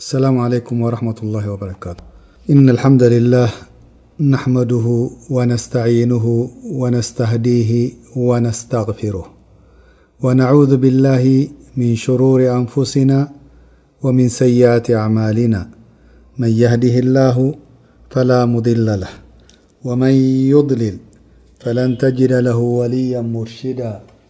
السلام عليكم ورحمة الله وبركاته إن الحمد لله نحمده ونستعينه ونستهديه ونستغفره ونعوذ بالله من شرور أنفسنا ومن سيئات أعمالنا من يهده الله فلا مضل له ومن يضلل فلن تجد له وليا مرشدا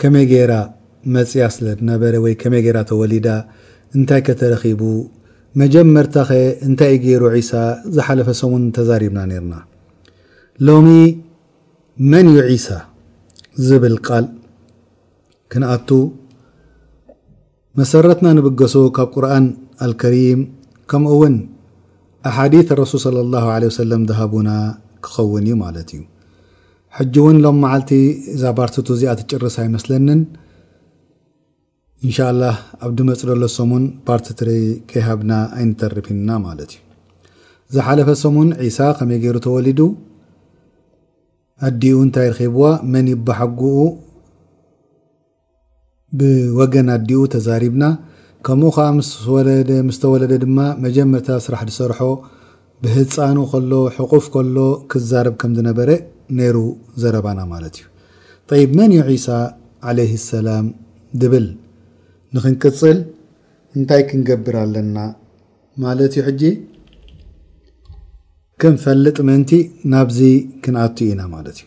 ከመይ ገይራ መጽያ ስለ ትነበረ ወይ ከመይ ገይራ ተወሊዳ እንታይ ከ ተረኺቡ መጀመርታ ከ እንታይ እዩ ገይሩ ዒሳ ዝሓለፈ ሰሙን ተዛሪብና ኔርና ሎሚ መን እዩ ዒሳ ዝብል ቃል ክንኣቱ መሰረትና ንብገሶ ካብ ቁርኣን ኣልከሪም ከምኡ እውን ኣሓዲት ረሱል ሰለላሁ ዓለይሂ ወሰለም ዝሃቡና ክኸውን እዩ ማለት እዩ። ሕጂ እውን ሎም መዓልቲ እዛ ባርትቱ እዚኣ ትጭርስ ኣይመስለንን። ኢንሻላህ ኣብ ድመፅ ደሎ ሰሙን ባርቲ ትሪ ከይሃብና ኣይንተርፍ ኢና ማለት እዩ። ዝሓለፈ ሰሙን ዒሳ ከመይ ገይሩ ተወሊዱ ኣዲኡ እንታይ ርኺብዋ መን ይባሓጉኡ ብወገን ኣዲኡ ተዛሪብና ከምኡ ከኣ ምስ ወለደ ምስ ተወለደ ድማ መጀመርታ ስራሕ ዝሰርሖ ብህጻኑ ከሎ ሕቁፍ ከሎ ክዛረብ ከም ዝነበረ ነይሩ ዘረባና ማለት እዩ ጠይብ መን እዩ ዒሳ ዓለይሂ ሰላም ድብል ንክንቅጽል እንታይ ክንገብር ኣለና ማለት እዩ ሕጂ ክንፈልጥ ምእንቲ ናብዚ ክንኣቱ ኢና ማለት እዩ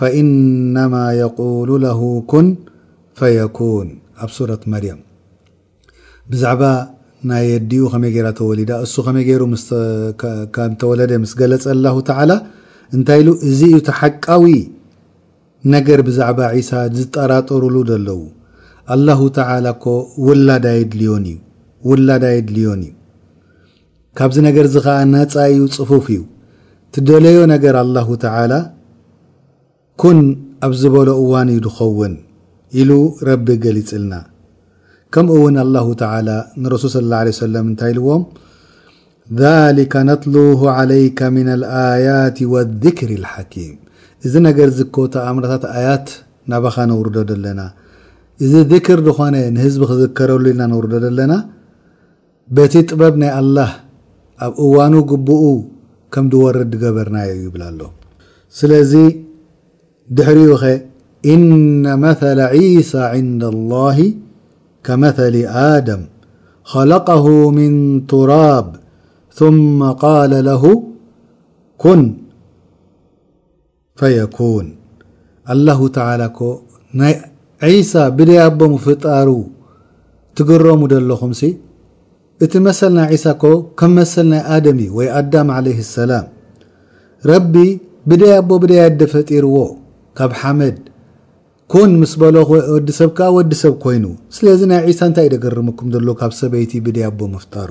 ፈኢነማ የቁሉ ለሁ ኩን ፈየኩን ኣብ ሱረት መርየም ብዛዕባ ናይ ኣዲኡ ከመይ ገይራ ተወሊዳ እሱ ከመይ ገይሩ ከም ተወለደ ምስ ገለጸ ኣላሁ ተዓላ እንታይ ኢሉ እዚ እዩ ተሓቃዊ ነገር ብዛዕባ ዒሳ ዝጠራጠሩሉ ዘለዉ ኣላሁ ተዓላ እኮ ውላድ ኣየድልዮን እዩ ውላድ ኣየድልዮን እዩ ካብዚ ነገርዚ ከኣ ናጻ እዩ ጽፉፍ እዩ ትደለዮ ነገር ኣላሁ ተዓላ ኩን ኣብ ዝበሎ እዋን እዩ ድኸውን ኢሉ ረቢ ገሊጽልና ከምኡ ውን ኣላሁ ተዓላ ንረሱል ስለ ላሁ ዓለይሂ ወሰለም እንታይ ኢልዎም ዛሊከ ነትሉሁ ዓለይከ ሚነል ኣያት ወዚክሪል ሓኪም እዚ ነገር እዚ እኮ ተኣምራታት ኣያት ናባኻ ነውርዶ ደለና እዚ ዚክር ዝኾነ ንህዝቢ ክዝከረሉ ኢልና ነውርዶ ደለና በቲ ጥበብ ናይ ኣላህ ኣብ እዋኑ ግቡኡ ከም ድወርድ ገበርናዮ ይብል ኣሎ። ስለዚ ድሕሪኡኸ ኢነ መሰለ ዒሳ ዒንደ ኣላሂ ከመሰሊ ኣደም ኸለቀሁ ሚን ቱራብ ሱመ ቃለ ለሁ ኩን ፈየኩን ኣላሁ ተዓላ እኮ ናይ ዒሳ ብደይ ኣቦ ምፍጣሩ ትግረሙ ደለኹምሲ እቲ መሰል ናይ ዒሳ እኮ ከም መሰል ናይ ኣደም እዩ ወይ ኣዳም ዓለይህ ሰላም ረቢ ብደይ ኣቦ ብደይ ኣደ ፈጢርዎ ካብ ሓመድ ኩን ምስ በሎ ወዲ ሰብ ከዓ ወዲ ሰብ ኮይኑ ስለዚ ናይ ዒሳ እንታይ ደገርመኩም ደሎ ካብ ሰበይቲ ብደይ ኣቦ ምፍጣሩ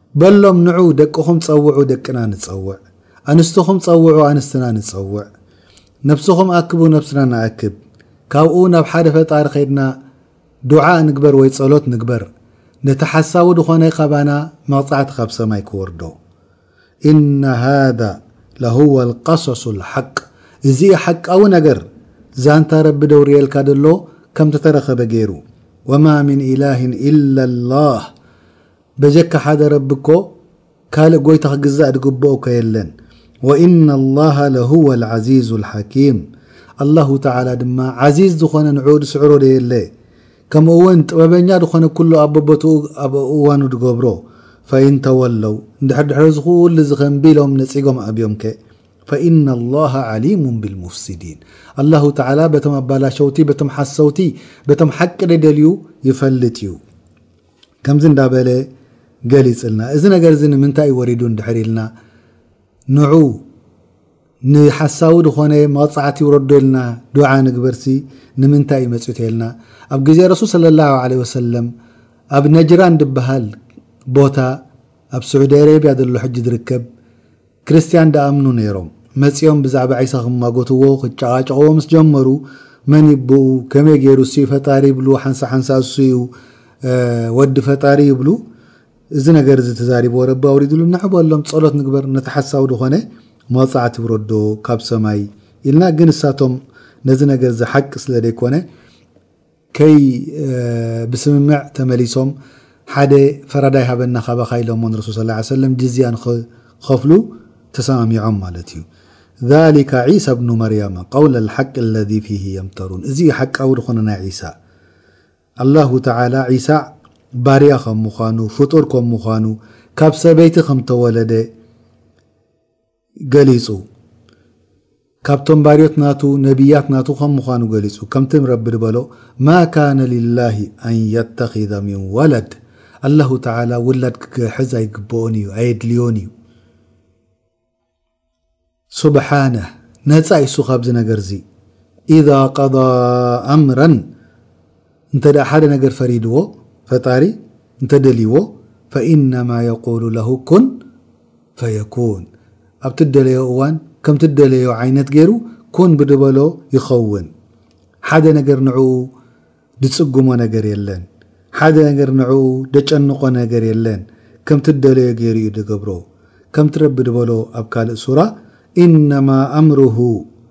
በሎም ንዑ ደቅኹም ጸውዑ ደቅና ንጸውዕ፣ ኣንስትኹም ጸውዑ ኣንስትና ንጸውዕ፣ ነብስኹም ኣክቡ ነብስና ንኣክብ፣ ካብኡ ናብ ሓደ ፈጣሪ ከድና ዱዓእ ንግበር ወይ ጸሎት ንግበር ነቲ ሓሳዊ ድኾነ ካባና መቅጻዕቲ ካብ ሰማይ ክወርዶ ኢነ ሃደ ለሁወ ልቀሰሱ ልሓቅ እዚ እዩ ሓቃዊ ነገር ዛንታ ረቢ ደውርየልካ ደሎ ከምተተረኸበ ገይሩ ወማ ምን ኢላህን ኢላ ላህ በጀካ ሓደ ረቢ እኮ ካልእ ጎይታ ክግዛእ ድግብኦ እኮ የለን ወኢነ ላሃ ለሁወ ልዓዚዙ ልሓኪም ኣላሁ ተዓላ ድማ ዓዚዝ ዝኾነ ንዕኡ ድስዕሮ ደየለ ከምኡ እውን ጥበበኛ ድኾነ ኩሉ ኣብ በቦትኡ ኣብ እዋኑ ድገብሮ ፈኢን ተወለው እንድሕር ድሕሪ እዚ ኩሉ እዚ ከምቢ ኢሎም ነፂጎም ኣብዮም ከ ፈኢነ ላሃ ዓሊሙን ብልሙፍሲዲን ኣላሁ ተዓላ በቶም ኣባላሸውቲ በቶም ሓሰውቲ በቶም ሓቂ ደደልዩ ይፈልጥ እዩ ከምዚ እንዳበለ ገሊጽልና። እዚ ነገር እዚ ንምንታይ እዩ ወሪዱ እንድሕር ኢልና ንዑ ንሓሳዊ ድኾነ መቕጻዕቲ ይውረዶ ኢልና ዱዓ ንግበርሲ ንምንታይ እዩ መጺኡ ተልና ኣብ ግዜ ረሱል ሰለላሁ ዐለይሂ ወሰለም ኣብ ነጅራን ድበሃል ቦታ ኣብ ስዑዲ ኣረቢያ ዘሎ ሕጂ ዝርከብ ክርስትያን ደኣምኑ ነይሮም። መጺኦም ብዛዕባ ዒሳ ክማጎትዎ ክጨቓጨቕዎ ምስ ጀመሩ መን እዩ ኣቦኡ ከመይ ገይሩ እሱ'ዩ ፈጣሪ ይብሉ ሓንሳ ሓንሳ እሱ'ዩ ወዲ ፈጣሪ ይብሉ እዚ ነገር እዚ ተዛሪብዎ ረቢ ኣውሪድሉ ንዕ በሎም ጸሎት ንግበር ነቲ ሓሳዊ ዝኾነ መቕጻዕቲ ውረዶ ካብ ሰማይ ኢልና ግን እሳቶም ነዚ ነገር እዚ ሓቂ ስለ ዘይኮነ ከይ ብስምምዕ ተመሊሶም ሓደ ፈራዳይ ሃበና ካባኻ ኢሎሞ ንረሱል ሰለላሁ ዓለይሂ ወሰለም ጅዝያ ንኽኸፍሉ ተሰማሚዖም ማለት እዩ። ዛሊከ ዒሳ ብኑ መርየመ ቀውለል ሓቂ ለዚ ፊሂ የምተሩን እዚ እዩ ሓቃዊ ዝኾነ ናይ ዒሳ። ኣላሁ ተዓላ ዒሳ ባርያ ከም ምዃኑ ፍጡር ከም ምዃኑ ካብ ሰበይቲ ከም ተወለደ፣ ገሊጹ ካብቶም ባርዮት ናቱ ነብያት ናቱ ከም ምዃኑ ገሊጹ ከምቲ ረቢ ድበሎ ማ ካነ ሊላሂ ኣን የተኺዘ ሚን ወለድ ኣላሁ ተዓላ ውላድ ክሕዝ ኣይግበኦን እዩ ኣየድልዮን እዩ ሱብሓነ ነጻ ኢሱ ካብዚ ነገርዚ ኢዛ ቀዳ ኣምረን እንተ ሓደ ነገር ፈሪድዎ፣ ፈጣሪ፣ እንተ ደልይዎ፣ ፈኢነማ የቁሉ ለሁ ኩን ፈየኩን፣ ኣብ ትደለዮ እዋን ከም ትደለዮ ዓይነት ገይሩ ኩን ብድበሎ ይኸውን። ሓደ ነገር ንዕኡ ድጽግሞ ነገር የለን። ሓደ ነገር ንዕኡ ደጨንቆ ነገር የለን። ከም ትደለዮ ገይሩ እዩ ድገብሮ። ከምቲ ረቢ ድበሎ ኣብ ካልእ ሱራ፣ ኢነማ ኣምርሁ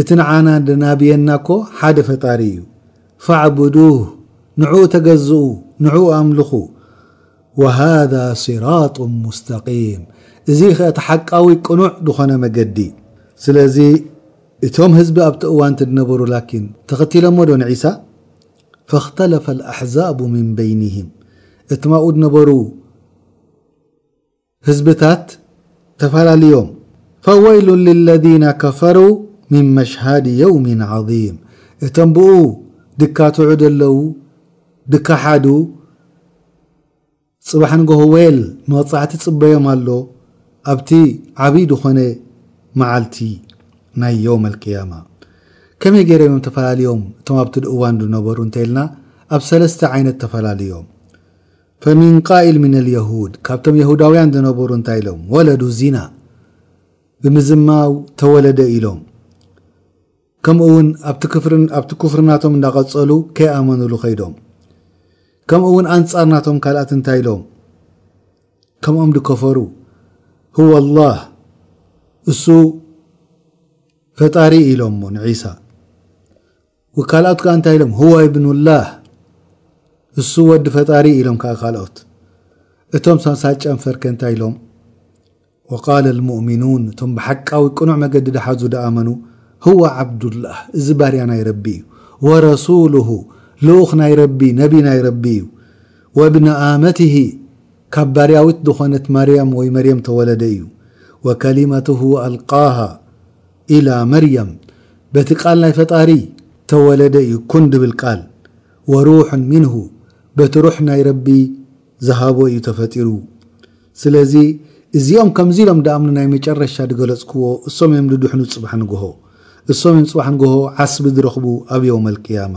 እቲ ንዓና ደናብየና እኮ ሓደ ፈጣሪ እዩ ፈዕቡዱህ ንዕኡ ተገዝኡ ንዕኡ ኣምልኹ ወሃዛ ሲራጡን ሙስተቂም እዙይ ኸእ እቲ ሓቃዊ ቅኑዕ ድኾነ መገዲ ስለዚ እቶም ህዝቢ ኣብቲ እዋን እቲ ድነበሩ ላኪን ተኸቲሎሞ ዶ ንዒሳ ፈኽተለፈል ኣሕዛቡ ምን በይኒህም እትም ኣብኡ ድነበሩ ህዝብታት ተፋላልዮም ፈወይሉን ሊለዚነ ከፈሩ ሚን መሽሃዲ የውሚን ዓዚም እቶም ብኡ ድካትዑ ደለዉ ድካሓዱ ጽባሕ ንጎሆ ዌል መቅጻዕቲ ጽበዮም ኣሎ ኣብቲ ዓብይ ድኮነ መዓልቲ ናይ የውመልቅያማ ከመይ ገይሮም እዮም ተፋላልዮም እቶም ኣብቲ እዋን ድነበሩ እንተኢልና ኣብ ሰለስተ ዓይነት ተፋላልዮም ፈሚን ቃኢል ሚነል የሁድ፣ ካብቶም የሁዳውያን ዝነበሩ እንታይ ኢሎም? ወለዱ ዚና፣ ብምዝማው ተወለደ ኢሎም። ከምኡውን ኣብቲ ክፍሪ ኣብቲ ኩፍሪ ናቶም እንዳቐጸሉ ከይኣመኑሉ ከይዶም። ከምኡውን ኣንጻር ናቶም ካልኣት እንታይ ኢሎም? ከምኦም ድከፈሩ ሁወ ኣላህ እሱ ፈጣሪ ኢሎሞ ንዒሳ። ካልኦት ከኣ እንታይ ኢሎም ሁወ ኢብኑላህ ንሱ ወዲ ፈጣሪ ኢሎም ከኣ ካልኦት እቶም ሳልሳይ ጨንፈር ከ እንታይ ኢሎም ወቃለ ልሙእሚኑን እቶም ብሓቃዊ ቅኑዕ መገዲ ድሓዙ ድኣመኑ ህወ ዓብዱላህ እዚ ባርያ ናይ ረቢ እዩ ወረሱሉሁ ልኡኽ ናይ ረቢ ነቢ ናይ ረቢ እዩ ወብነ ኣመትሂ ካብ ባርያዊት ዝኾነት ማርያም ወይ መርየም ተወለደ እዩ ወከሊመትሁ ኣልቃሃ ኢላ መርየም በቲ ቃል ናይ ፈጣሪ ተወለደ እዩ ኩን ድብል ቃል ወሩሑን ሚንሁ በቲ ሩሕ ናይ ረቢ ዝሃቦ እዩ ተፈጢሩ ስለዚ እዚኦም ከምዚ ኢሎም ድኣምኑ ናይ መጨረሻ ድገለጽክዎ እሶም እዮም ድድሕኑ ጽባሕ ንግሆ እሶም እዮም ጽባሕ ንግሆ ዓስቢ ድረኽቡ ኣብ የውመል ቅያማ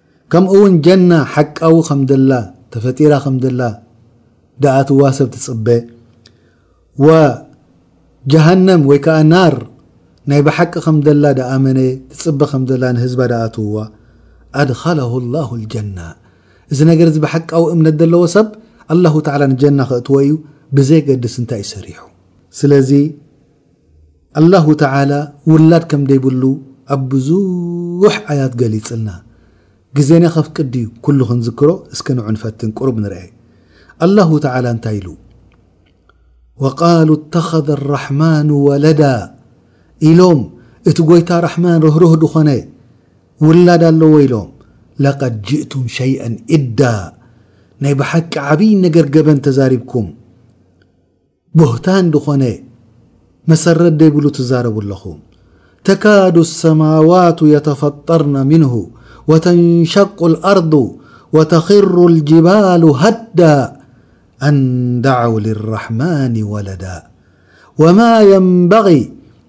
ከምኡ ውን ጀና ሓቃዊ ከም ዘላ ተፈጢራ ከም ዘላ ደኣ ትዋ ሰብ ትጽበ ወ ጀሃነም ወይ ከኣ ናር ናይ ብሓቂ ከም ዘላ ደኣመነ ትጽበ ከም ዘላ ንህዝባ ደኣ ትዋ ኣድኸለሁ ላሁ ኣልጀና እዚ ነገር እዚ ብሓቃዊ እምነት ዘለዎ ሰብ ኣላሁ ተዓላ ንጀና ከእትዎ እዩ ብዘይ ገድስ እንታይ እዩ ሰሪሑ ስለዚ ኣላሁ ተዓላ ውላድ ከም ደይብሉ ኣብ ብዙሕ ኣያት ገሊጽልና ግዜና ከፍቅድ ድዩ ኩሉ ክንዝክሮ እስከ ንዑ ንፈትን ቁሩብ ንርኣይ ኣላሁ ተዓላ እንታይ ኢሉ ወቃሉ እተኸዘ ኣራሕማኑ ወለዳ ኢሎም እቲ ጎይታ ራሕማን ርህሩህ ዝኾነ ውላድ ኣለዎ ኢሎም ለቀድ ጅእቱም ሸይኣን ኢዳ ናይ ብሓቂ ዓብይ ነገር ገበን ተዛሪብኩም بهتن دኾن مسر دبلو تزارب الኹم تكاد السماوات يتفطرن منه وتنشق الأرض وتخر الجبال هدى أن دعوا للرحمن ولدا وما ينبغي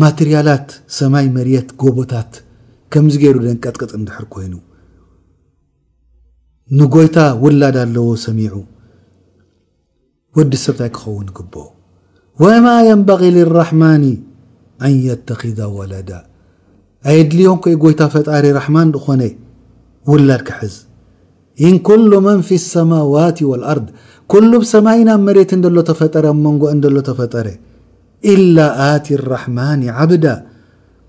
ማትርያላት ሰማይ መርየት ጎቦታት ከምዚ ገይሩ ደንቀጥቅጥ እንድሕር ኮይኑ ንጎይታ ውላድ ኣለዎ ሰሚዑ ወዲ ሰብ ታይ ክኸውን ይግብኦ ወማ የንበቂ ልራሕማኒ ኣን የተኪዛ ወለዳ ኣየድልዮን ኮይ ጎይታ ፈጣሪ ራሕማን ዝኾነ ውላድ ክሕዝ ኢን ኩሉ መን ፊ ሰማዋት ወልኣርድ ኩሉ ብ ሰማይን ኣብ መሬትን ደሎ ተፈጠረ ኣብ መንጎ እንደሎ ተፈጠረ ኢላ ኣቲ ኣራሕማኒ ዓብዳ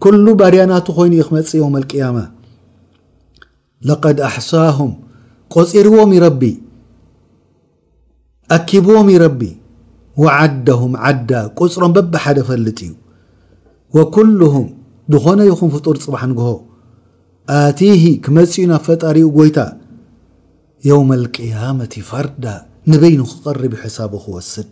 ኩሉ ባርያ ናቱ ኮይኑ እዩ ክመጽእ ዮም ኣልቅያማ ለቀድ ኣሕሳሁም ቆጺርዎም ይረቢ ኣኪብዎም ይረቢ ወዓደሁም ዓዳ ቁፅሮም በብሓደ ፈልጥ እዩ ወኩሉሁም ዝኾነ ይኹን ፍጡር ፅባሕ ንግሆ ኣቲሂ ክመፅኡ ናብ ፈጣሪኡ ጎይታ የውመ ልቅያመቲ ፈርዳ ንበይኑ ክቐርብ ሕሳቡ ክወስድ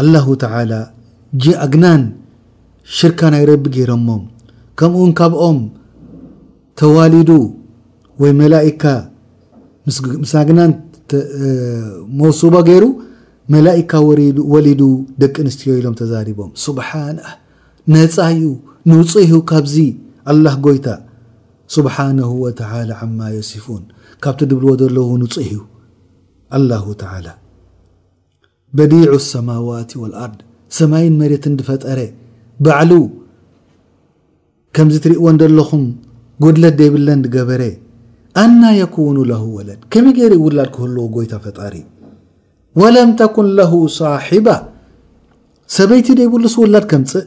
ኣላሁ ተዓላ ጅኣግናን ሽርካ ናይ ረቢ ገይሮሞም ከምኡውን ካብኦም ተዋሊዱ ወይ መላኢካ ምስ ኣግናን መውሱባ ገይሩ መላኢካ ወሊዱ ደቂ ኣንስትዮ ኢሎም ተዛሪቦም ሱብሓና ነፃ እዩ ንፁህ እዩ ካብዚ ኣላህ ጎይታ ሱብሓነሁ ወተዓላ ዓማ የሲፉን ካብቲ ድብልዎ ዘለዉ ንፁህ እዩ ኣላሁ ተዓላ በዲዑ ሰማዋቲ ወልኣርድ ሰማይን መሬትን ዝፈጠረ ባዕሉ ከምዚ ትሪእወን ዘለኹም ጉድለት ዘይብለን ዝገበረ ኣና የኩኑ ለሁ ወለድ ከመይ ገይሩ እዩ ውላድ ክህልዎ ጎይታ ፈጣሪ ወለም ተኩን ለሁ ሳሒባ ሰበይቲ ዘይብሉስ ውላድ ከምፅእ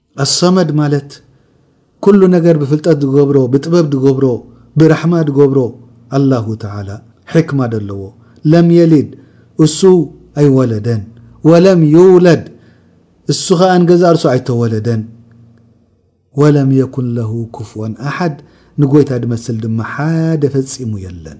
ኣሰመድ ማለት ኩሉ ነገር ብፍልጠት ዝገብሮ ብጥበብ ዝገብሮ ብራሕማ ዝገብሮ ኣላሁ ተዓላ ሕክማ ዘለዎ ለም የሊድ እሱ ኣይወለደን ወለም ይውለድ እሱ ከኣ ንገዛእ ርሱ ኣይተወለደን ወለም የኩን ለሁ ኩፍወን ኣሓድ ንጎይታ ዝመስል ድማ ሓደ ፈጺሙ የለን።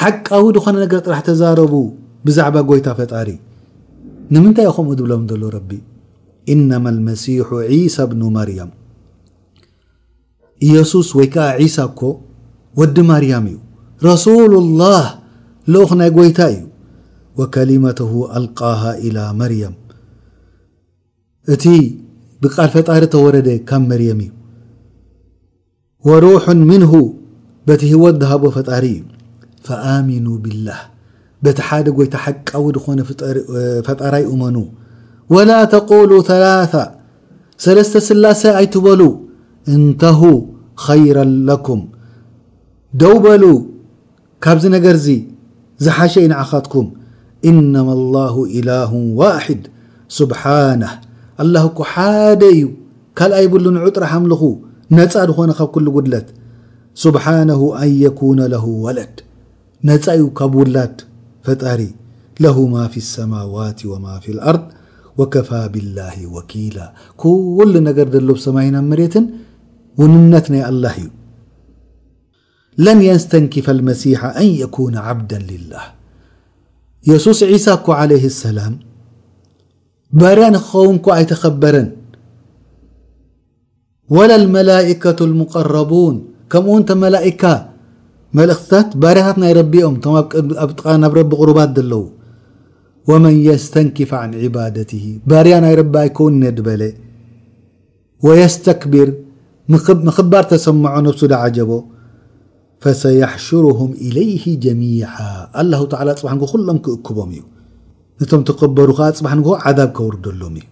ሓቃዊ ድኾነ ነገር ጥራሕ ተዛረቡ ብዛዕባ ጎይታ ፈጣሪ ንምንታይ እዩ ከምኡ ዝብሎም ዘሎ ረቢ ኢነማ ልመሲሑ ዒሳ ብኑ ማርያም ኢየሱስ ወይ ከዓ ዒሳ እኮ ወዲ ማርያም እዩ ረሱሉ ላህ ልኡኽ ናይ ጎይታ እዩ ወከሊመተሁ ኣልቃሃ ኢላ መርየም እቲ ብቃል ፈጣሪ ተወረደ ካብ መርየም እዩ ወሩሑን ምንሁ በቲ ህይወት ድሃቦ ፈጣሪ እዩ ፈኣሚኑ ቢላህ በቲ ሓደ ጎይታ ሓቃዊ ድኾነ ፈጣራይ እመኑ ወላ ተቁሉ ሰላሳ ሰለስተ ስላሰ ኣይትበሉ እንተሁ ኸይረን ለኩም ደው በሉ ካብዚ ነገርዚ ዝሓሸ እዩ ንዓኻትኩም ኢነማ ኣላሁ ኢላሁ ዋሒድ ሱብሓነህ ኣላህ እኮ ሓደ እዩ ካልኣይ የብሉን ንዑ ጥራሕ ኣምልኹ ነጻ ዝኾነ ካብ ኩሉ ጉድለት ሱብሓነሁ ኣን የኩነ ለሁ ወለድ ነጻ እዩ ካብ ውላድ ፈጣሪ ለሁ ማ ፊ ሰማዋት ወማ ፊ ልኣርድ ወከፋ ቢላሂ ወኪላ ኩሉ ነገር ዘሎ ብ ሰማይን ኣብ መሬትን ውንነት ናይ ኣላህ እዩ لن يستنكف المسيح أن يكون عبدا لله يسوس عيسى ك عليه السلام بري نኸونك ኣيتخبر ولا الملئكة المقربون كمنت ملئكة ملእ برታ ይ ربኦ رب قربت ومن يستنكف عن عبادته بر ይ رب كو بل ወየስተክቢር ምክባር ተሰምዖ ነብሱ ደኣ ዓጀቦ ፈሰየሕሹሩሁም ኢለይሂ ጀሚዓ ኣላሁ ተዓላ ጽባሕ ንግሆ ኩሎም ክእክቦም እዩ ነቶም ተከበሩ ከኣ ጽባሕ ንግሆ ዓዛብ ከውርደሎም እዩ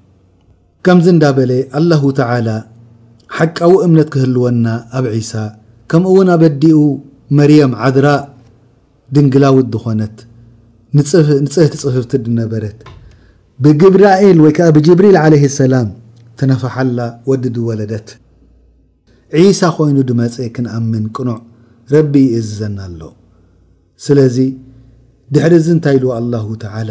ከምዚ እንዳበለ ኣላሁ ተዓላ ሓቃዊ እምነት ክህልወና ኣብ ዒሳ ከምኡውን ኣብ ኣዲኡ መርየም ዓድራእ ድንግላዊት ድኾነት ንጽህቲ ጽፍፍቲ ድነበረት ብግብራኤል ወይ ከኣ ብጅብሪል ዓለይሂ ሰላም ተነፋሓላ ወዲ ድወለደት ዒሳ ኮይኑ ድመጸ ክንኣምን ቅኑዕ ረቢ ይእዝዘና ኣሎ ስለዚ ድሕሪ እዚ እንታይ ኢሉ ኣላሁ ተዓላ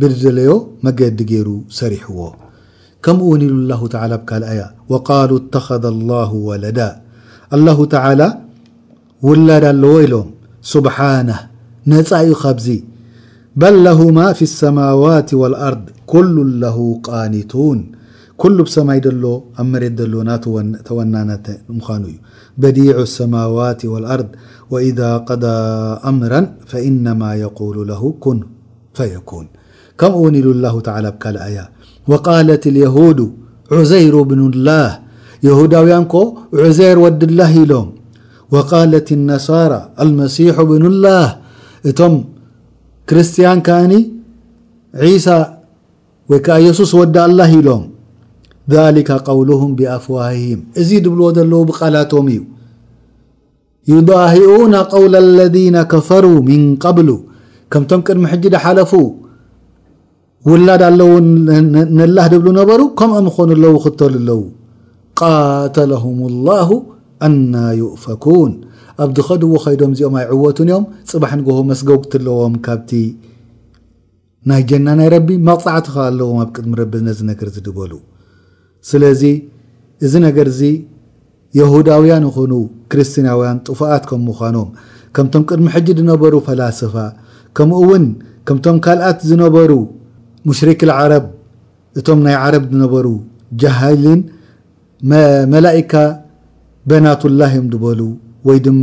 ብለዮ መገዲ ገይሩ ሰሪحዎ كم نل لله تلىوالوا اتخذ الله ولدا الله تعالى ول لو لم سبانه ن بز بل لهما في السماوات والأرض كل له قانتون كل بسمي مر نم بديع السماوات والأرض وإذا قضى أمرا فإنما يقول له كن فيكون كم ونل الله تعلىلي وقالت اليهود عزير بن الله يهودውين ك عزير وዲ اله ኢሎم وقالት النصارة المسيح بن الله እቶم ክርسትያን كن عيسى وይ ከ يسوس وዲ الله ኢሎم ذلك قولهم بأفواههم እዚ دبلዎ ዘለዉ بቃلتم እዩ ዩዳሂኡነ ቀውለ ለዚነ ከፈሩ ሚን ቀብሉ ከምቶም ቅድሚ ሕጂ ዝሓለፉ ውላድ ኣለውንላህ ድብሉ ነበሩ ከምኦም ይኾኑ ኣለዉ ክተሉ ኣለዉ ቃተለሁም ላሁ ኣና ዩእፈኩን ኣብ ዝኸድዎ ከይዶም እዚኦም ኣይዕወቱን እዮም ፅባሕ ንግሆ መስገውግቲ ኣለዎም ካብቲ ናይ ጀና ናይ ረቢ መቅጻዕቲ ከኣ ኣለዎም ኣብ ቅድሚ ረቢ ነዚ ነገር እዚ ድበሉ ስለዚ እዚ ነገር እዚ የሁዳውያን ይኹኑ ክርስትናውያን ጥፉኣት ከም ምዃኖም ከምቶም ቅድሚ ሕጂ ድነበሩ ፈላስፋ ከምኡ ውን ከምቶም ካልኣት ዝነበሩ ሙሽሪክ ልዓረብ እቶም ናይ ዓረብ ድነበሩ ጃሃይልን መ መላኢካ በናቱላህ እዮም ድበሉ ወይ ድማ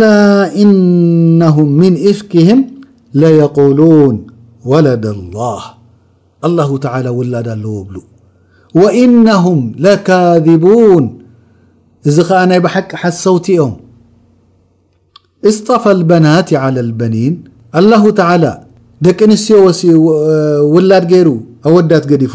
ل إنهم من إفክهم ليقولون وለد الله الله تعلى وላድ ኣل ብل وإنهم لكاذبون እዚ ዓ ናይ بحቂ ሓሰውቲ ኦም اصطفى البنات على البنين الله تعلى ደቂ نዮ وላድ ر وዳت قዲፉ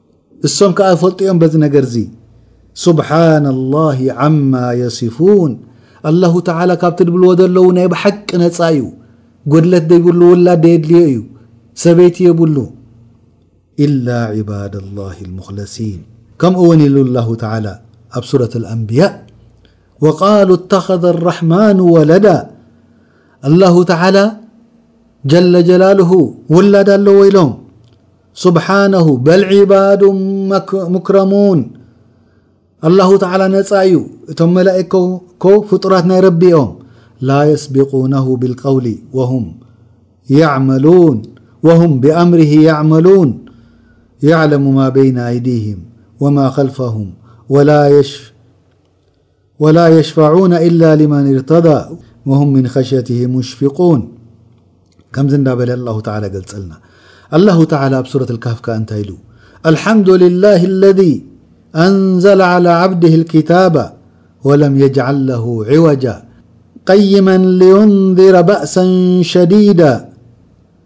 እሶም ከኣ ይፈልጡ እዮም በዚ ነገር እዚ ሱብሓነ ላሂ ዓማ የሲፉን ኣላሁ ተዓላ ካብቲ ድብልዎ ዘለዉ ናይ ብሓቂ ነጻ እዩ ጎድለት ደይብሉ ውላድ ደየድልዮ እዩ ሰበይቲ የብሉ ኢላ ዕባድ ላሂ ልሙክለሲን ከምኡ እውን ኢሉ ላሁ ተዓላ ኣብ ሱረት ኣልኣንብያ ወቃሉ እተኸዘ ኣራሕማኑ ወለዳ ኣላሁ ተዓላ ጀለ ጀላልሁ ውላድ ኣለዎ ኢሎም سبحانه بل عباد مكرمون الله تعالى نى ي تم ملائكك فطرات ني ربم لا يسبقونه بالقول وهم بأمره يعملون يعلم ما بين أيديهم وما خلفهم ولا يشفعون إلا لمن ارتضى وهم من خشيته مشفقون كمز ن بل الله تعالى للنا الله تعالى بسورة الكفك نت له الحمد لله الذي أنزل على عبده الكتاب ولم يجعل له عوج قيما لينذر بأسا شديدا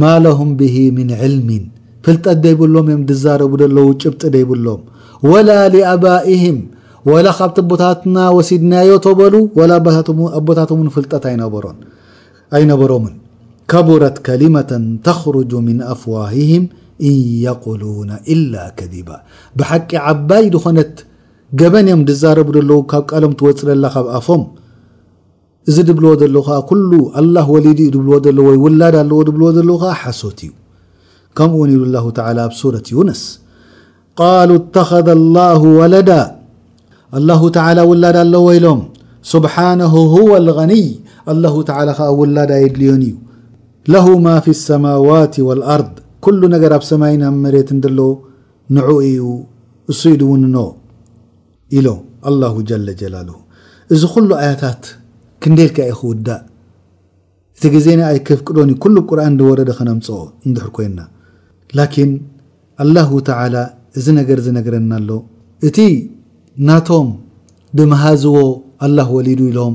ማ ለሁም ብሂ ሚን ዕልሚን ፍልጠት ደይብሎም እዮም ድዛረቡ ደለዉ ጭብጢ ደይብሎም ወላ ሊኣባኢህም ወላ ካብቲ ኣቦታትና ወሲድናዮ ተበሉ ወላ ኣቦታቶም ውን ፍልጠት ኣይነበሮን ኣይነበሮምን ከቡረት ከሊመተን ተኽሩጁ ሚን ኣፍዋሂህም ኢን የቁሉነ ኢላ ከዚባ ብሓቂ ዓባይ ዝኾነት ገበን እዮም ድዛረቡ ደለዉ ካብ ቃሎም ትወጽእ ደላ ካብ ኣፎም እዚ ድብልዎ ደለዉ ከኣ ኩሉ ኣላህ ወሊድ'ዩ ድብልዎ ደለዉ ወይ ውላድ ኣለዎ ድብልዎ ደለዉ ከኣ ሓሶት'ዩ። ከምኡ'ውን ይብሉ ኣላሁ ተዓላ ኣብ ሱረት ዩንስ ቃሉ እተኸዘ ኣላሁ ወለዳ ኣላሁ ተዓላ ውላድ ኣለዎ ኢሎም ሱብሓነሁ ሁወል ገኒይ ኣላሁ ተዓላ ከኣ ውላድ ኣየድልዮን'ዩ ለሁ ማ ፊ ሰማዋት ወልኣርድ ኩሉ ነገር ኣብ ሰማይን ኣብ መሬትን ደሎ ንዑኡ'ዩ እሱ'ዩ ድውንኖ። ኢሎ ኣላሁ ጀለ ጀላሉሁ። እዚ ኩሉ ኣያታት ክንደይ ኢልካ ኢዩ ክውዳእ እቲ ግዜና ኣይከፍቅዶን ኢዩ ኩሉ ብ ቁርኣን እንደወረደ ከነምጽኦ እንድሕር ኮይና ላኪን ኣላሁ ተዓላ እዚ ነገር ዝነግረና ኣሎ እቲ ናቶም ብምሃዝዎ ኣላህ ወሊዱ ኢሎም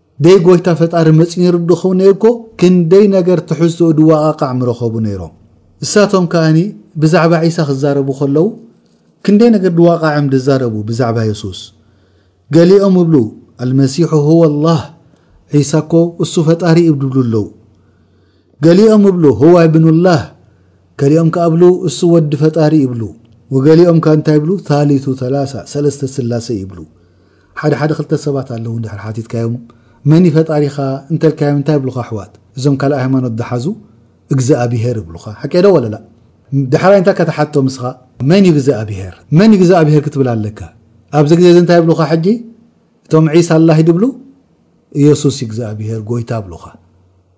ደይ ጎይታ ፈጣሪ መጽዩ ነይሩ ድኾን ነይርኮ ክንደይ ነገር ትሕዝትኡ ድዋቓቃዕ ምረኸቡ ነይሮም እሳቶም ከኣኒ ብዛዕባ ዒሳ ክዛረቡ ከለዉ ክንደይ ነገር ድዋቓዕም ድዛረቡ ብዛዕባ የሱስ ገሊኦም እብሉ ኣልመሲሑ ሁወ ላህ ዒሳ እኮ እሱ ፈጣሪ እብ ድብሉ ኣለዉ ገሊኦም እብሉ ሁወ እብኑላህ ገሊኦም ከኣ እብሉ እሱ ወዲ ፈጣሪ እብሉ ወገሊኦም ከ እንታይ እብሉ ታሊቱ ተላሳ ሰለስተ ስላሴ ይብሉ ሓደ ሓደ ክልተ ሰባት ኣለዉ እንድሕር ሓቲትካዮም መንዩ ፈጣሪኻ እንተልካዮም እንታይ ይብሉኻ ኣሕዋት እዞም ካልእ ሃይማኖት ዝሓዙ እግዝኣብሄር ይብሉኻ ሓቀይዶ ወለላ ዳሕራይ እንታይ ከተሓቶም ንስኻ መንዩ እግዝኣብሄር መንዩ እግዝኣብሄር ክትብል ኣለካ ኣብዚ ግዜ እዚ እንታይ ይብሉኻ ሕጂ እቶም ዒሳ ኣላህ ድብሉ ኢየሱስ እግዝኣብሄር ጎይታ ብሉኻ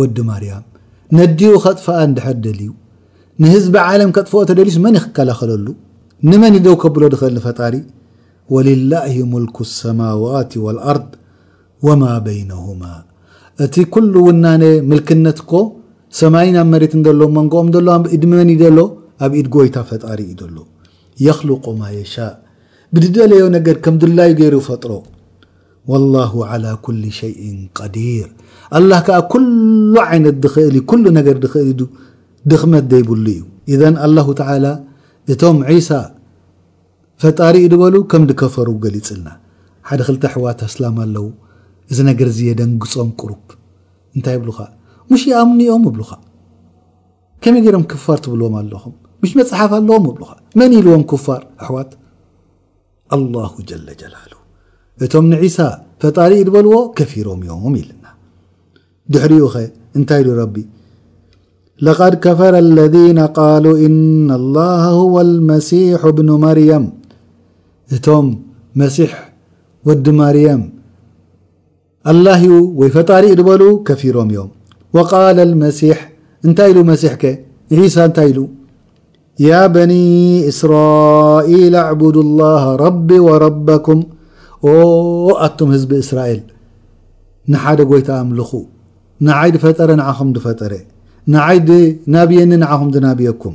ወዲ ማርያም ነዲኡ ከጥፍኣ እንድሕር ደልዩ ንህዝቢ ዓለም ከጥፍኦ ተደልዩስ መን እዩ ክከላኸለሉ ንመን እዩ ደው ከብሎ ድኽእል ንፈጣሪ ወሊላሂ ሙልኩ ሰማዋት ወልኣርድ ወማ በይነሁማ እቲ ኩሉ ውናነ ምልክነት እኮ ሰማይን ኣብ መሬትን ዘሎ መንጎኦም ዘሎ ኣብ ኢድ መን እዩ ዘሎ ኣብ ኢድ ጎይታ ፈጣሪ እዩ ዘሎ የኽልቁ ማ የሻእ ብድደለዮ ነገር ከም ድላዩ ገይሩ ይፈጥሮ ወላሁ ዓላ ኩሊ ሸይኢን ቀዲር ኣላህ ከኣ ኩሉ ዓይነት ድኽእል እዩ ኩሉ ነገር ድኽእል እዩ ድኽመት ደይብሉ እዩ ኢዘን ኣላሁ ተዓላ እቶም ዒሳ ፈጣሪ እዩ ድበሉ ከም ድከፈሩ ገሊጽልና ሓደ ክልተ ኣሕዋት ኣስላም ኣለዉ እዚ ነገር እዚ የደንግጾም ቅሩብ እንታይ ይብሉኻ ምሽ ይኣምኑ እዮም ይብሉኻ ከመይ ገይሮም ክፋር ትብልዎም ኣለኹም ምሽ መጽሓፍ ኣለዎም ይብሉኻ መን ኢልዎም ክፋር ኣሕዋት ኣላሁ ጀለ ጀላሉ እቶም ንዒሳ ፈጣሪ እዩ ዝበልዎ ከፊሮም እዮም ኢልና ድሕሪኡ ኸ እንታይ ኢሉ ረቢ ለቐድ ከፈረ ለذነ ቃሉ እና ላሃ ሁወ ልመሲሑ ብኑ መርየም እቶም መሲሕ ወዲ ማርየም ኣላህ እዩ ወይ ፈጣሪ እዩ ዝበሉ ከፊሮም እዮም። ወቃለ ልመሲሕ እንታይ ኢሉ መሲሕ ከ ዒሳ እንታይ ኢሉ ያ በኒ እስራኢል ኣዕቡዱ ላሃ ረቢ ወረበኩም ኦ ኣቱም ህዝቢ እስራኤል ንሓደ ጎይታ ኣምልኹ ንዓይ ድፈጠረ ንዓኹም ድፈጠረ ንዓይ ድናብየኒ ንዓኹም ድናብየኩም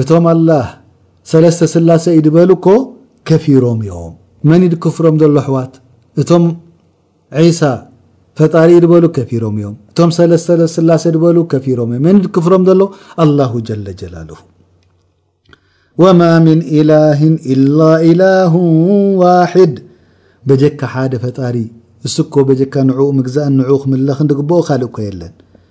እቶም ኣላህ ሰለስተ ስላሰ እዩ ድበሉ እኮ ከፊሮም እዮም መን እዩ ድክፍሮም ዘሎ ኣሕዋት እቶም ዒሳ ፈጣሪ እዩ ድበሉ ከፊሮም እዮም እቶም ሰለስተ ስላሰ ድበሉ ከፊሮም እዮም መን እዩ ድክፍሮም ዘሎ ኣላሁ ጀለ ጀላልሁ ወማ ምን ኢላህን ኢላ ኢላሁ ዋሕድ በጀካ ሓደ ፈጣሪ እሱ እኮ በጀካ ንዕኡ ምግዛእን ንዕኡ ክምለኽን ድግብኦ ካልእ እኮ የለን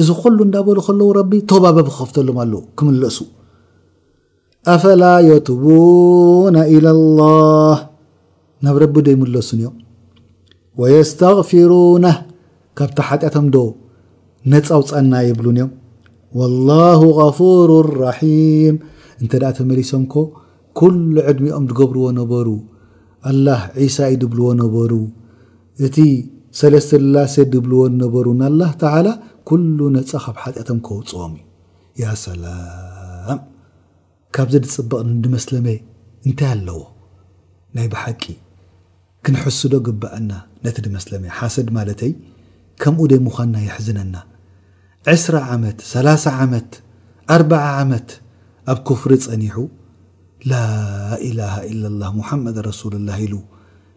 እዚ ኹሉ እንዳበሉ ከለዉ ረቢ ቶባ በብ ክኸፍተሎም ኣለዉ ክምለሱ ኣፈላ የቱቡና ኢላ ላህ ናብ ረቢ ዶ ይምለሱን እዮም ወየስተግፊሩና ካብቲ ሓጢኣቶም ዶ ነፃ ኣውፃና ይብሉን እዮም ወላሁ غፉሩ ራሒም እንተ ደኣ ተመሊሶም ኮ ኩሉ ዕድሚኦም ድገብርዎ ነበሩ ኣላህ ዒሳ እዩ ድብልዎ ነበሩ እቲ ሰለስተ ልላሴ ድብልዎ ድነበሩ ናላህ ተዓላ ኩሉ ነጻ ካብ ሓጢኣቶም ከውጽኦም እዩ ያ ሰላም ካብዚ ድጽብቕ ንድመስለመ እንታይ ኣለዎ ናይ ብሓቂ። ክንሕስዶ ግበእና ነቲ ድመስለመ ሓሰድ ማለተይ ከምኡ ደይ ሙኻና የሕዝነና ዕስራ ዓመት ሰላሳ ዓመት ኣርባዓ ዓመት ኣብ ኩፍሪ ጸኒሑ ላኢላሃ ኢላላህ ሙሓመድ ረሱሉላህ ኢሉ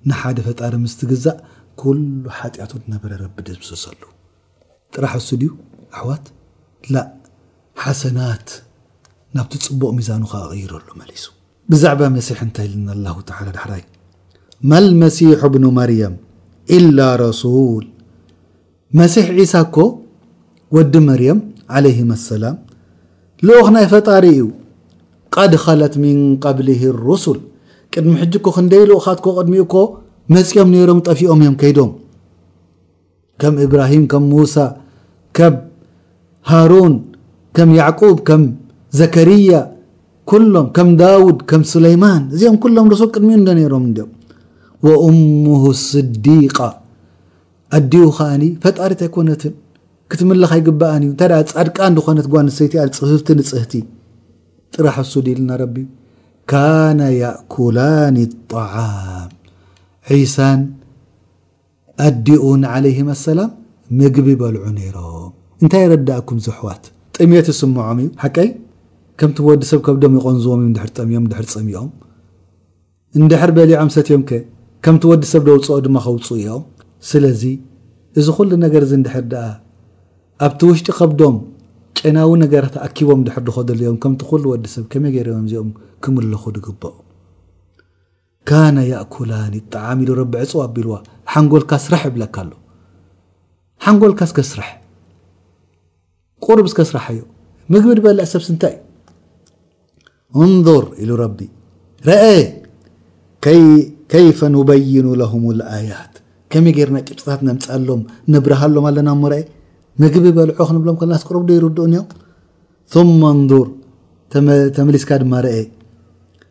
ንሓደ ፈጣሪ ምስ ትግዛእ ኩሉ ሓጥያቱ ድነበረ ረቢ ድምስሰሉ ጥራሕ እሱ ድዩ ኣሕዋት ላእ ሓሰናት ናብቲ ጽቡቕ ሚዛኑ ከኣ ቀይረሉ መሊሱ። ብዛዕባ መሲሕ እንታይ ኢሉና ኣላሁ ተዓላ ዳሕራይ? መል መሲሑ ብኑ መርየም ኢላ ረሱል መሲሕ ዒሳ እኮ ወዲ መርየም ዓለይሂመ ኣሰላም ልኡኽ ናይ ፈጣሪ እዩ ቀድ ኸለት ሚን ቀብሊሂ ሩሱል ቅድሚ ሕጂ እኮ ክንደይ ልኡኻት እኮ ቅድሚኡ እኮ መጺኦም ነይሮም ጠፊኦም እዮም ከይዶም ከም እብራሂም ከም ሙሳ ከብ ሃሩን ከም ያዕቁብ ከም ዘከርያ ኩሎም ከም ዳውድ ከም ሱለይማን እዚኦም ኩሎም ርሱል ቅድሚኡ እንዶ ነይሮም እንዲኦም ወኡሙሁ ስዲቃ ኣዲኡ ከዓኒ ፈጣሪት ኣይኮነትን ክትምልኽ ኣይግባኣን እዩ እንታይ ፃድቃን ዝኾነት ጓል ንሰይቲ ፅፍፍቲ ንፅህቲ ጥራሕ እሱ ድልና ረቢ ካነ ያእኩላኒ ጣዓም ዒሳን ኣዲኡ ንዓለይሂመ ሰላም ምግቢ ይበልዑ ነይሮም እንታይ ይረዳእኩም ዘሕዋት ጥምየት ይስምዖም እዩ ሓቀይ ከምቲ ብወዲ ሰብ ከብዶም ይቆንዝዎም እዩ እንድሕር ጠምዮም እንድሕር ጸሚኦም እንድሕር በሊዖም ሰትዮም ከ ከምቲ ወዲ ሰብ ደውጽኦ ድማ ከውጽኡ እዮም ስለዚ እዚ ኩሉ ነገር እዚ እንድሕር ደኣ ኣብቲ ውሽጢ ከብዶም ጨናዊ ነገራት ኣኪቦም እንድሕር ድኸዱ ኣልዮም ከምቲ ኩሉ ወዲ ሰብ ከመይ ገይሮም እዮም እዚኦም ክምልኹ ድግበኦም ካነ ያእኩላኒ ጣዓም ኢሉ ረቢ ዕጽው ኣቢልዋ ሓንጎልካ ስርሕ እብለካ ኣሎ ሓንጎልካ እስከ ስርሕ ቁርብ እስከ ስራሓዮ ምግቢ ድበልዕ ሰብስ እንታይ እዩ እንظር ኢሉ ረቢ ረአ ከይፈ ኑበይኑ ለሁም ልኣያት ከመይ ጌርና ጭብጥታት ነምፅኣሎም ነብርሃሎም ኣለና እሞ ረአ ምግቢ በልዖ ክንብሎም ከለና ስቅርብ ዶ ይርድኡን እዮም ثመ እንظር ተመሊስካ ድማ ረአ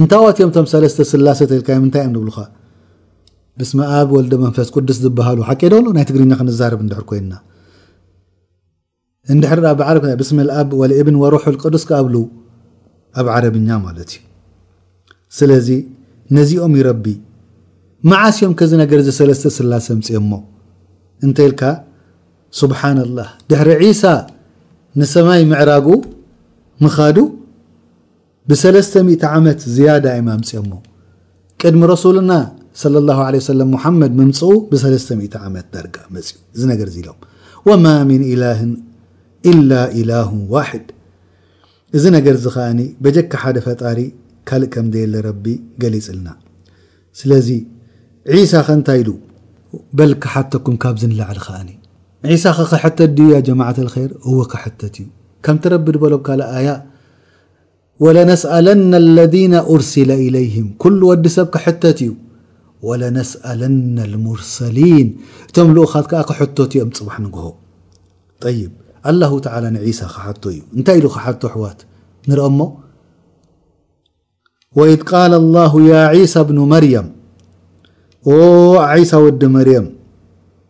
እንታዎት እዮም እቶም ሰለስተ ስላሰ ተልካዮም እንታይ እዮም ዝብሉኻ ብስመ ኣብ ወልደ መንፈስ ቅዱስ ዝበሃሉ ሓቂ ዶሉ ናይ ትግርኛ ክንዛረብ እንድሕር ኮይንና እንድሕር ኣብ ዓረብ ብስመ ልኣብ ወልእብን ወሩሑ ቅዱስ ክኣብሉ ኣብ ዓረብኛ ማለት እዩ ስለዚ ነዚኦም ይረቢ መዓስ እዮም ከዚ ነገር እዚ ሰለስተ ስላሰ ምፅኦሞ እንተልካ ስብሓን ላህ ድሕሪ ዒሳ ንሰማይ ምዕራጉ ምኻዱ ብሰለስተ ሚእቲ ዓመት ዝያዳ እዩም ኣምጺኦሞ ቅድሚ ረሱልና ሰለላሁ ዓለይሂ ወሰለም ሙሓመድ ምምጽኡ ብሰለስተ ሚእቲ ዓመት ዳርጋ መጺኡ እዚ ነገር እዚ ኢሎም ወማ ሚን ኢላህን ኢላ ኢላሁን ዋሒድ እዚ ነገር እዚ ከኣኒ በጀካ ሓደ ፈጣሪ ካልእ ከም ዘየለ ረቢ ገሊጽልና ስለዚ ዒሳ ከ እንታይ ኢሉ በል ክሓተኩም ካብዚ ንላዕሊ ከኣኒ ዒሳ ከ ክሕተት ድዩ ያ ጀማዓተል ኸይር እወ ክሕተት እዩ ከምቲ ረቢ ድበሎ ኣብ ካልእ ኣያ ወለነስኣለነ ኣለዚነ ኡርሲለ ኢለይሂም ኩሉ ወዲ ሰብ ክሕተት እዩ ወለነስኣለነ ኣልሙርሰሊን እቶም ልኡኻት ከኣ ክሕተቱ እዮም ጽባሕ ንግሆ ጠይብ ኣላሁ ተዓላ ንዒሳ ክሓቶ እዩ እንታይ ኢሉ ክሓቶ ኣሕዋት ንርኦ እሞ ወኢዝ ቃለ ኣላሁ ያ ዒሳ ብኑ መርየም ኦ ዒሳ ወዲ መርየም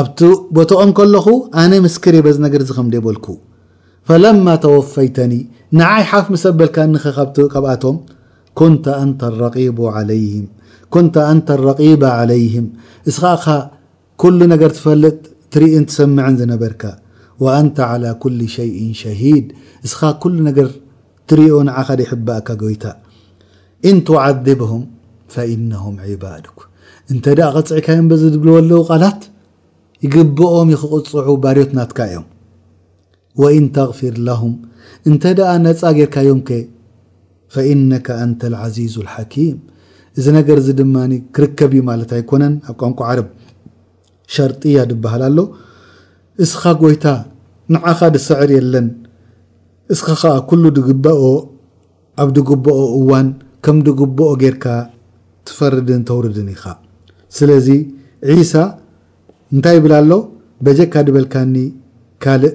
ኣብቲ ቦቶኦም ከለኹ ኣነ ምስክርየ በዚ ነገርዚ ከምደይ በልኩ ፈለማ ተወፈይተኒ ንዓይ ሓፍ ምስ ኣበልካኒ ከ ካብቲ ካብኣቶም ኩንተ ኣንተ ረቂቡ ዓለይህም ኩንተ ኣንተ ረቂበ ዓለይህም እስኻ እኻ ኩሉ ነገር ትፈልጥ ትሪኢን ትሰምዕን ዝነበርካ ወኣንተ ዓላ ኩሊ ሸይኢን ሸሂድ እስኻ ኩሉ ነገር ትሪኦ ንዓኻ ዶ ይሕባእካ ጎይታ ኢን ቱዓዚብሁም ፈኢነሁም ዒባዱክ እንተ ደኣ ቀጺዕካዮም በዚ ዝብልዎ ኣለዉ ቃላት ይግብኦም ዩ ክቕጽዑ ባርዮት ናትካ እዮም ወኢን ተግፊር ለሁም እንተ ደኣ ነጻ ጌርካዮም ከ ፈኢነከ ኣንተ ልዓዚዙ ልሓኪም እዚ ነገር እዚ ድማ ክርከብ ዩ ማለት ኣይኮነን ኣብ ቋንቋ ዓረብ ሸርጥያ ድበሃል ኣሎ እስኻ ጎይታ ንዓኻ ድስዕር የለን እስኻ ከኣ ኩሉ ድግበኦ ኣብ ድግቦኦ እዋን ከም ድግቦኦ ጌርካ ትፈርድን ተውርድን ኢኻ ስለዚ ዒሳ እንታይ ይብል ኣሎ በጀካ ድበልካኒ ካልእ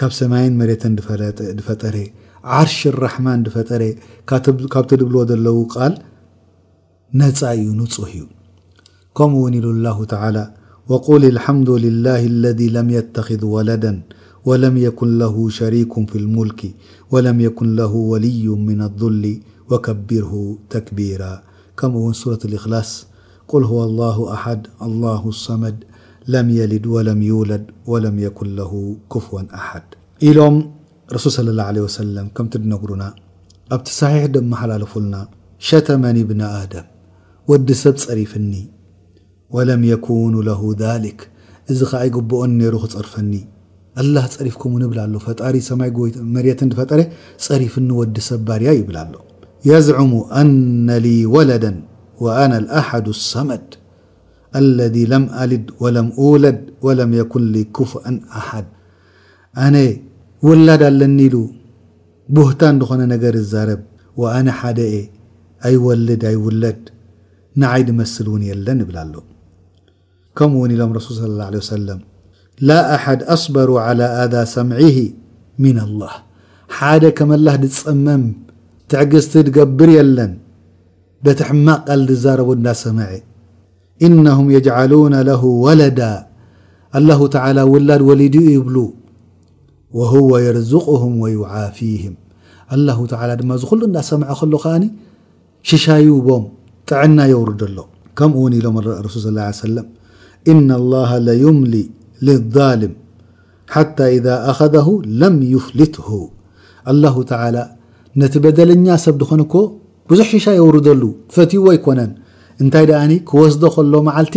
ካብ ሰمይን መሬትን ፈጠረ عرش الرحمن فر بت بل لو ل ن نح كم ون ل الله تعالى وقول الحمد لله الذي لم يتخذ ولدا ولم يكن له شريك في الملك ولم يكن له ولي من الظل وكبره تكبيرا مون صورة الإخلاص ቁል ሁወላሁ ኣሓድ ኣላሁ ሰመድ ለም የሊድ ወለም ይውለድ ወለም የኩን ለሁ ኩፍወን ኣሓድ ኢሎም ረሱል ሰለላሁ ዓለይሂ ወሰለም ከምቲ ድነግሩና ኣብቲ ሰሒሕ ደመሓላለፉልና ሸተመኒ ብነ ኣደም ወዲ ሰብ ጸሪፍኒ ወለም የኩኑ ለሁ ዛሊክ እዚ ከኣ ኣይግብኦን ኔሩ ክጸርፈኒ ኣላህ ጸሪፍኩም ንብል ኣሎ ፈጣሪ ሰማይ ጎይት መርየትን ድፈጠረ ጸሪፍኒ ወዲ ሰብ ባርያ ይብል ኣሎ የዝዕሙ ኣነ ሊ ወለደን ወኣነ ኣልኣሓዱ ኣሰመድ ኣለዚ ለም ኣልድ ወለም ኡውለድ ወለም የኩን ሊ ኩፍኣን ኣሓድ ኣነ ውላድ ኣለኒ ኢሉ ቡህታን ድኾነ ነገር ይዛረብ ወኣነ ሓደ እየ ኣይወልድ ኣይውለድ ንዓይ ድመስል ውን የለን ይብል ኣሎ ከምኡ ውን ኢሎም ረሱል ሰለላሁ ዓለይሂ ወሰለም፣ ላ ኣሓድ ኣስበሩ ዓላ ኣዛ ሰምዒሂ ሚን ኣላህ፣ ሓደ ከም ኣላህ ድጸመም ትዕግስቲ ድገብር የለን በቲ ሕማቕ ቃል ድዛረቡ እንዳ ሰመዐ፣ ኢነሁም የጅዓሉነ ለሁ ወለዳ፣ ኣላሁ ተዓላ ውላድ ወሊዱ ኢዩ ይብሉ፣ ወሁወ የርዙቁሁም ወዩዓፊሂም፣ ኣላሁ ተዓላ ድማ እዚ ኩሉ እንዳ ሰምዐ ከሎ ከኣ ሽሻይቦም ጥዕና የውርደሎም ከምኡ ውን ኢሎም ረሱል ሰለላሁ ሰለም ኢነላሃ ለዩምሊ ሊዛልም ሓታ ኢዛ ኣኸዘሁ ለም ዩፍሊትሁ ኣላሁ ተዓላ ነቲ በደለኛ ሰብ ድኾነ እኮ ብዙሕ ሽሻይ የውርደሉ ፈትይዎ ኣይኮነን እንታይ ደኣኒ ክወስዶ ከሎ መዓልቲ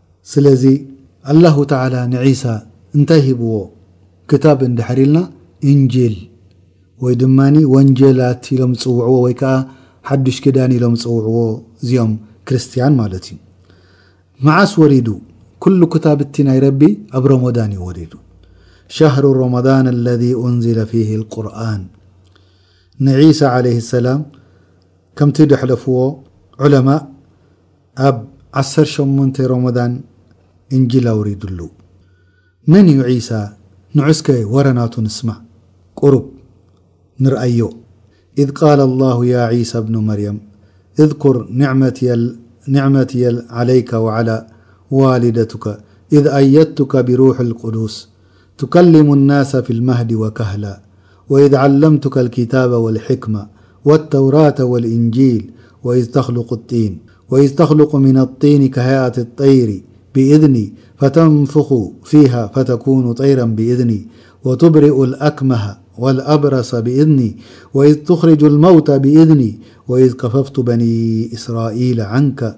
ስለዚ ኣላሁ ተዓላ ንዒሳ እንታይ ሂብዎ? ክታብ እንድሕር ኢልና እንጂል ወይ ድማ ወንጀላት ኢሎም ዝጽውዕዎ ወይ ከኣ ሓዱሽ ኪዳን ኢሎም ዝጽውዕዎ እዚኦም ክርስትያን ማለት እዩ። መዓስ ወሪዱ? ኩሉ ክታብቲ ናይ ረቢ ኣብ ሮሞዳን እዩ ወሪዱ። ሸህሩ ሮሞዳን ኣለዚ ኡንዚለ ፊሂ ኣልቁርኣን። ንዒሳ ዓለይሂ ሰላም ከምቲ ደሕለፍዎ ዑለማእ፣ أب1 رومضان انجلوريدل من عيسى نعسك ورنات نسمع قرب نرأي إذ قال الله يا عيسى بن مريم اذكر نعمتي عليك وعلى والدتك إذ أيدتك بروح القدس تكلم الناس في المهد وكهلا وإذ علمتك الكتاب والحكمة والتوراة والإنجيل وإذ تخلق من الطين كهيئة الطير بإذني فتنفخ فيها فتكون طيرا بإذني وتبرؤ الأكمه والأبرس بإذني وإذ تخرج الموت بإذني وإذ كففت بني إسرائيل عنك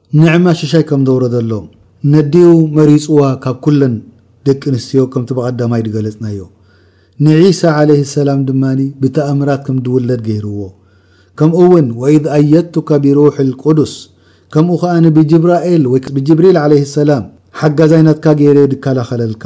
ንዕማ ሽሻይ ከም ዘውረደሎም ነዲኡ መሪጽዋ ካብ ኩለን ደቂ ኣንስትዮ ከምቲ ብቀዳማይ ድገለጽናዮ ንዒሳ ዓለይሂ ሰላም ድማ ብተኣምራት ከም ድውለድ ገይርዎ ከምኡ ውን ወኢዝ ኣየድቱካ ቢሩሕል ቁዱስ ከምኡ ከኣ ብጅብራኤል ወይ ብጅብሪል ዓለይሂ ሰላም ሓጋዛይ ናትካ ገይረ ድካላከለልካ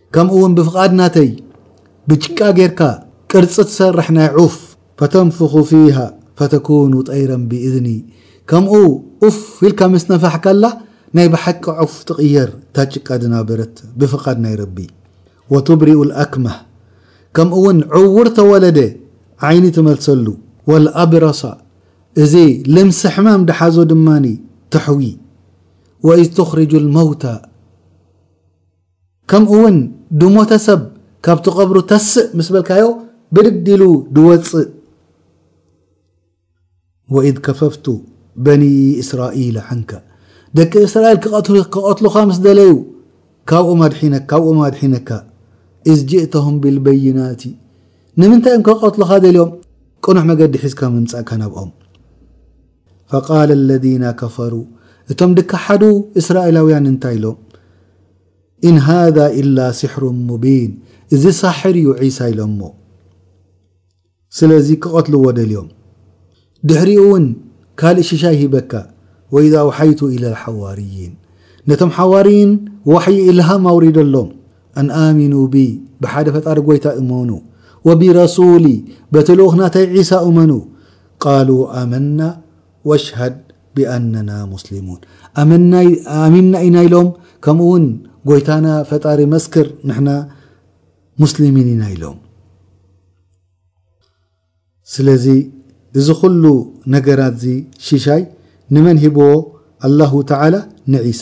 ከምኡ ውን ብፍቃድ ናተይ ብጭቃ ጌርካ ቅርጺ ትሰርሕ ናይ ዑፍ ፈተንፉኹ ፊሃ ፈተኩኑ ጠይረን ቢኢዝኒ ከምኡ ኡፍ ኢልካ ምስ ነፋሕካላ ናይ ብሓቂ ዑፍ ትቅየር እታ ጭቃ ድና ብረት ብፍቃድ ናይ ረቢ ወቱብሪኡ ልኣክመህ ከምኡ ውን ዕውር ተወለደ ዓይኒ ትመልሰሉ ወልኣብረሰ እዚ ልምሲ ሕማም ድሓዞ ድማ ተሕዊ ወኢዝ ቱኽሪጁ ልመውታ ከምኡ ውን ድሞተ ሰብ ካብቲ ቀብሩ ተስእ ምስ በልካዮ ብድድ ኢሉ ድወጽእ ወኢድ ከፈፍቱ በኒ እስራኢል ዐንከ ደቂ እስራኤል ክቐትሉኻ ምስ ደለዩ ካብኦም ኣድሒነካ ኢዝ ጅእተሁም ቢልበይናቲ ንምንታይ እዮም ከቐትሉኻ ደልዮም ቅኑዕ መገዲ ሒዝካ ምምጻእካ ናብኦም ፈቃለ ለዚነ ከፈሩ እቶም ድከሓዱ እስራኤላውያን እንታይ ኢሎም ኢን ሃዛ ኢላ ሲሕሩን ሙቢን እዚ ሳሕር እዩ ዒሳ ኢሎሞ ስለዚ ክቐትልዎ ደልዮም ድሕሪኡ እውን ካልእ ሽሻይ ሂበካ ወኢዝ ኣውሓይቱ ኢለ ልሓዋርይን ነቶም ሓዋርይን ዋሕይ ኢልሃም ኣውሪደሎም ኣን ኣሚኑ ብ ብሓደ ፈጣሪ ጎይታ እመኑ ወብረሱሊ በቲ ልኡኽ ናተይ ዒሳ እመኑ ቃሉ ኣመና ወሽሀድ ቢኣነና ሙስሊሙን፣ ኣሚና ኢና ኢሎም፣ ከምኡ ውን ጎይታና ፈጣሪ መስክር ንሕና ሙስሊሚን ኢና ኢሎም። ስለዚ እዚ ኩሉ ነገራት እዚ ሽሻይ ንመን ሂብዎ ኣላሁ ተዓላ ንዒሳ።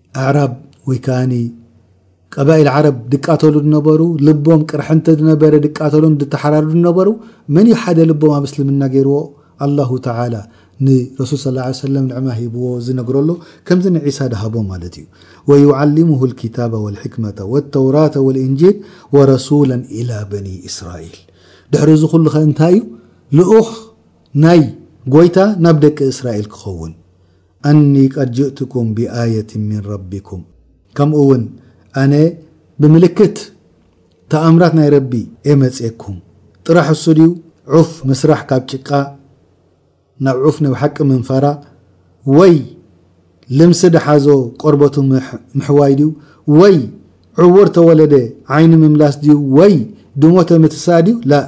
ኣዕራብ ወይ ከኣኒ ቀባኢል ዓረብ ድቃተሉ ድነበሩ ልቦም ቅርሕንቲ ድነበረ ድቃተሉን ድተሓራርዱ ድነበሩ መን እዩ ሓደ ልቦም ኣብ እስልምና ገይርዎ ኣላሁ ተዓላ ንረሱል ስ ላ ሰለም ንዕማ ሂብዎ ዝነግረሉ ከምዚ ንዒሳ ድሃቦም ማለት እዩ ወዩዓሊሙሁ ልኪታበ ወልሕክመተ ወተውራተ ወልእንጂል ወረሱለን ኢላ በኒ እስራኤል ድሕሪ እዚ ኩሉ ከ እንታይ እዩ ልኡኽ ናይ ጎይታ ናብ ደቂ እስራኤል ክኸውን ኣኒ ቀድ ጅእቱኩም ቢኣየትን ሚን ረቢኩም ከምኡ ውን ኣነ ብምልክት፣ ተኣምራት፣ ናይ ረቢ እየ መጽየኩም ጥራሕ እሱ ድዩ ዑፍ ምስራሕ ካብ ጭቃ ናብ ዑፍ ንብ ሓቂ ምንፋራ ወይ ልምሲ ድሓዞ ቆርበቱ ምሕዋይ ድዩ ወይ ዕውር ተወለደ ዓይኒ ምምላስ ድዩ ወይ ድሞተ ምትሳእ ድዩ ላእ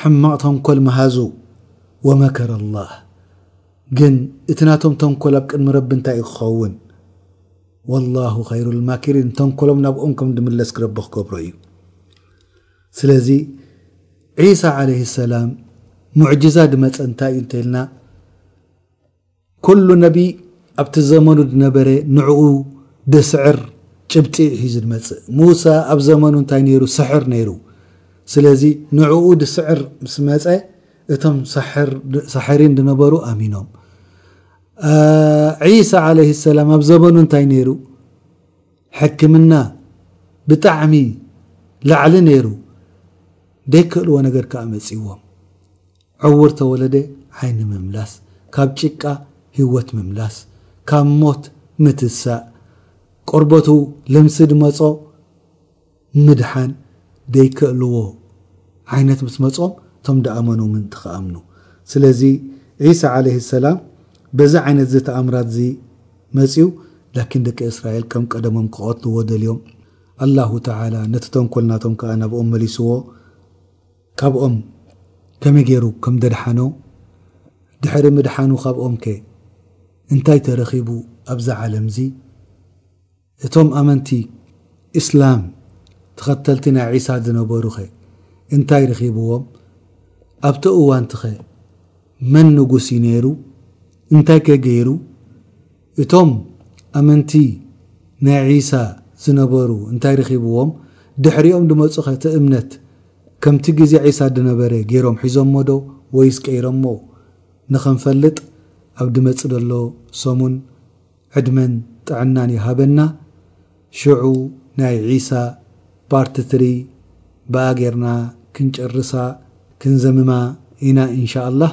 ሕማቕ ተንኮል መሃዙ ወመከረ ኣላህ ግን እቲ ናቶም ተንኮል ኣብ ቅድሚ ረቢ እንታይ እዩ ክኸውን ወላሁ ኸይሩል ማኪሪን ተንኮሎም ናብኦም ከም ድምለስ ረቢ ክገብሮ እዩ ስለዚ ዒሳ ዓለይሂ ሰላም ሙዕጅዛ ድመጸ እንታይ እዩ እንተኢልና ኩሉ ነቢ ኣብቲ ዘመኑ ድነበረ ንዕኡ ደስዕር ጭብጢ እዩ ሒዙ ድመጽእ። ሙሳ ኣብ ዘመኑ እንታይ ነይሩ? ስሕር ነይሩ። ስለዚ ንዕኡ ድስዕር ምስ መጸ እቶም ሳሕሪን ድነበሩ ኣሚኖም። ዒሳ ዓለይሂ ሰላም ኣብ ዘመኑ እንታይ ነይሩ? ሕክምና ብጣዕሚ ላዕሊ ነይሩ። ደይክእልዎ ነገር ከኣ መጺዎም። ዕውር ተወለደ ዓይኒ ምምላስ፣ ካብ ጭቃ ህይወት ምምላስ፣ ካብ ሞት ምትሳእ፣ ቆርበቱ ልምሲ ድመጾ ምድሓን ደይከእልዎ ዓይነት ምስ መጾም እቶም ድኣመኑ ምእንቲ ክኣምኑ። ስለዚ ዒሳ ዓለይሂ ሰላም በዚ ዓይነትዚ ተኣምራትዚ መጽዩ ላኪን ደቂ እስራኤል ከም ቀደሞም ክቐትልዎ ደልዮም ኣላሁ ተዓላ ነቲ ተንኮል ናቶም ከኣ ናብኦም መሊስዎ። ካብኦም ከመይ ገይሩ ከም ደድሓኖ ድሕሪ ምድሓኑ ካብኦም ከ እንታይ ተረኺቡ ኣብዛ ዓለምዚ እቶም ኣመንቲ እስላም ተኸተልቲ ናይ ዒሳ ዝነበሩ ከ እንታይ ረኺብዎም ኣብቲ እዋንቲ ከ መን ንጉስ እዩ ነይሩ እንታይ ከ ገይሩ እቶም ኣመንቲ ናይ ዒሳ ዝነበሩ እንታይ ረኺብዎም? ድሕሪኦም ድመጹኸ እቲ እምነት ከምቲ ግዜ ዒሳ ድነበረ ገይሮም ሒዞሞዶ ወይስ ቀይረሞ? ንኽንፈልጥ ኣብ ድመጽእ ደሎ ሰሙን ዕድመን ጥዕናን ይሃበና ሽዑ ናይ ዒሳ ፓርት ትሪ ብኣ ገይርና ክንጭርሳ ክንዘምማ ኢና ኢንሻላህ።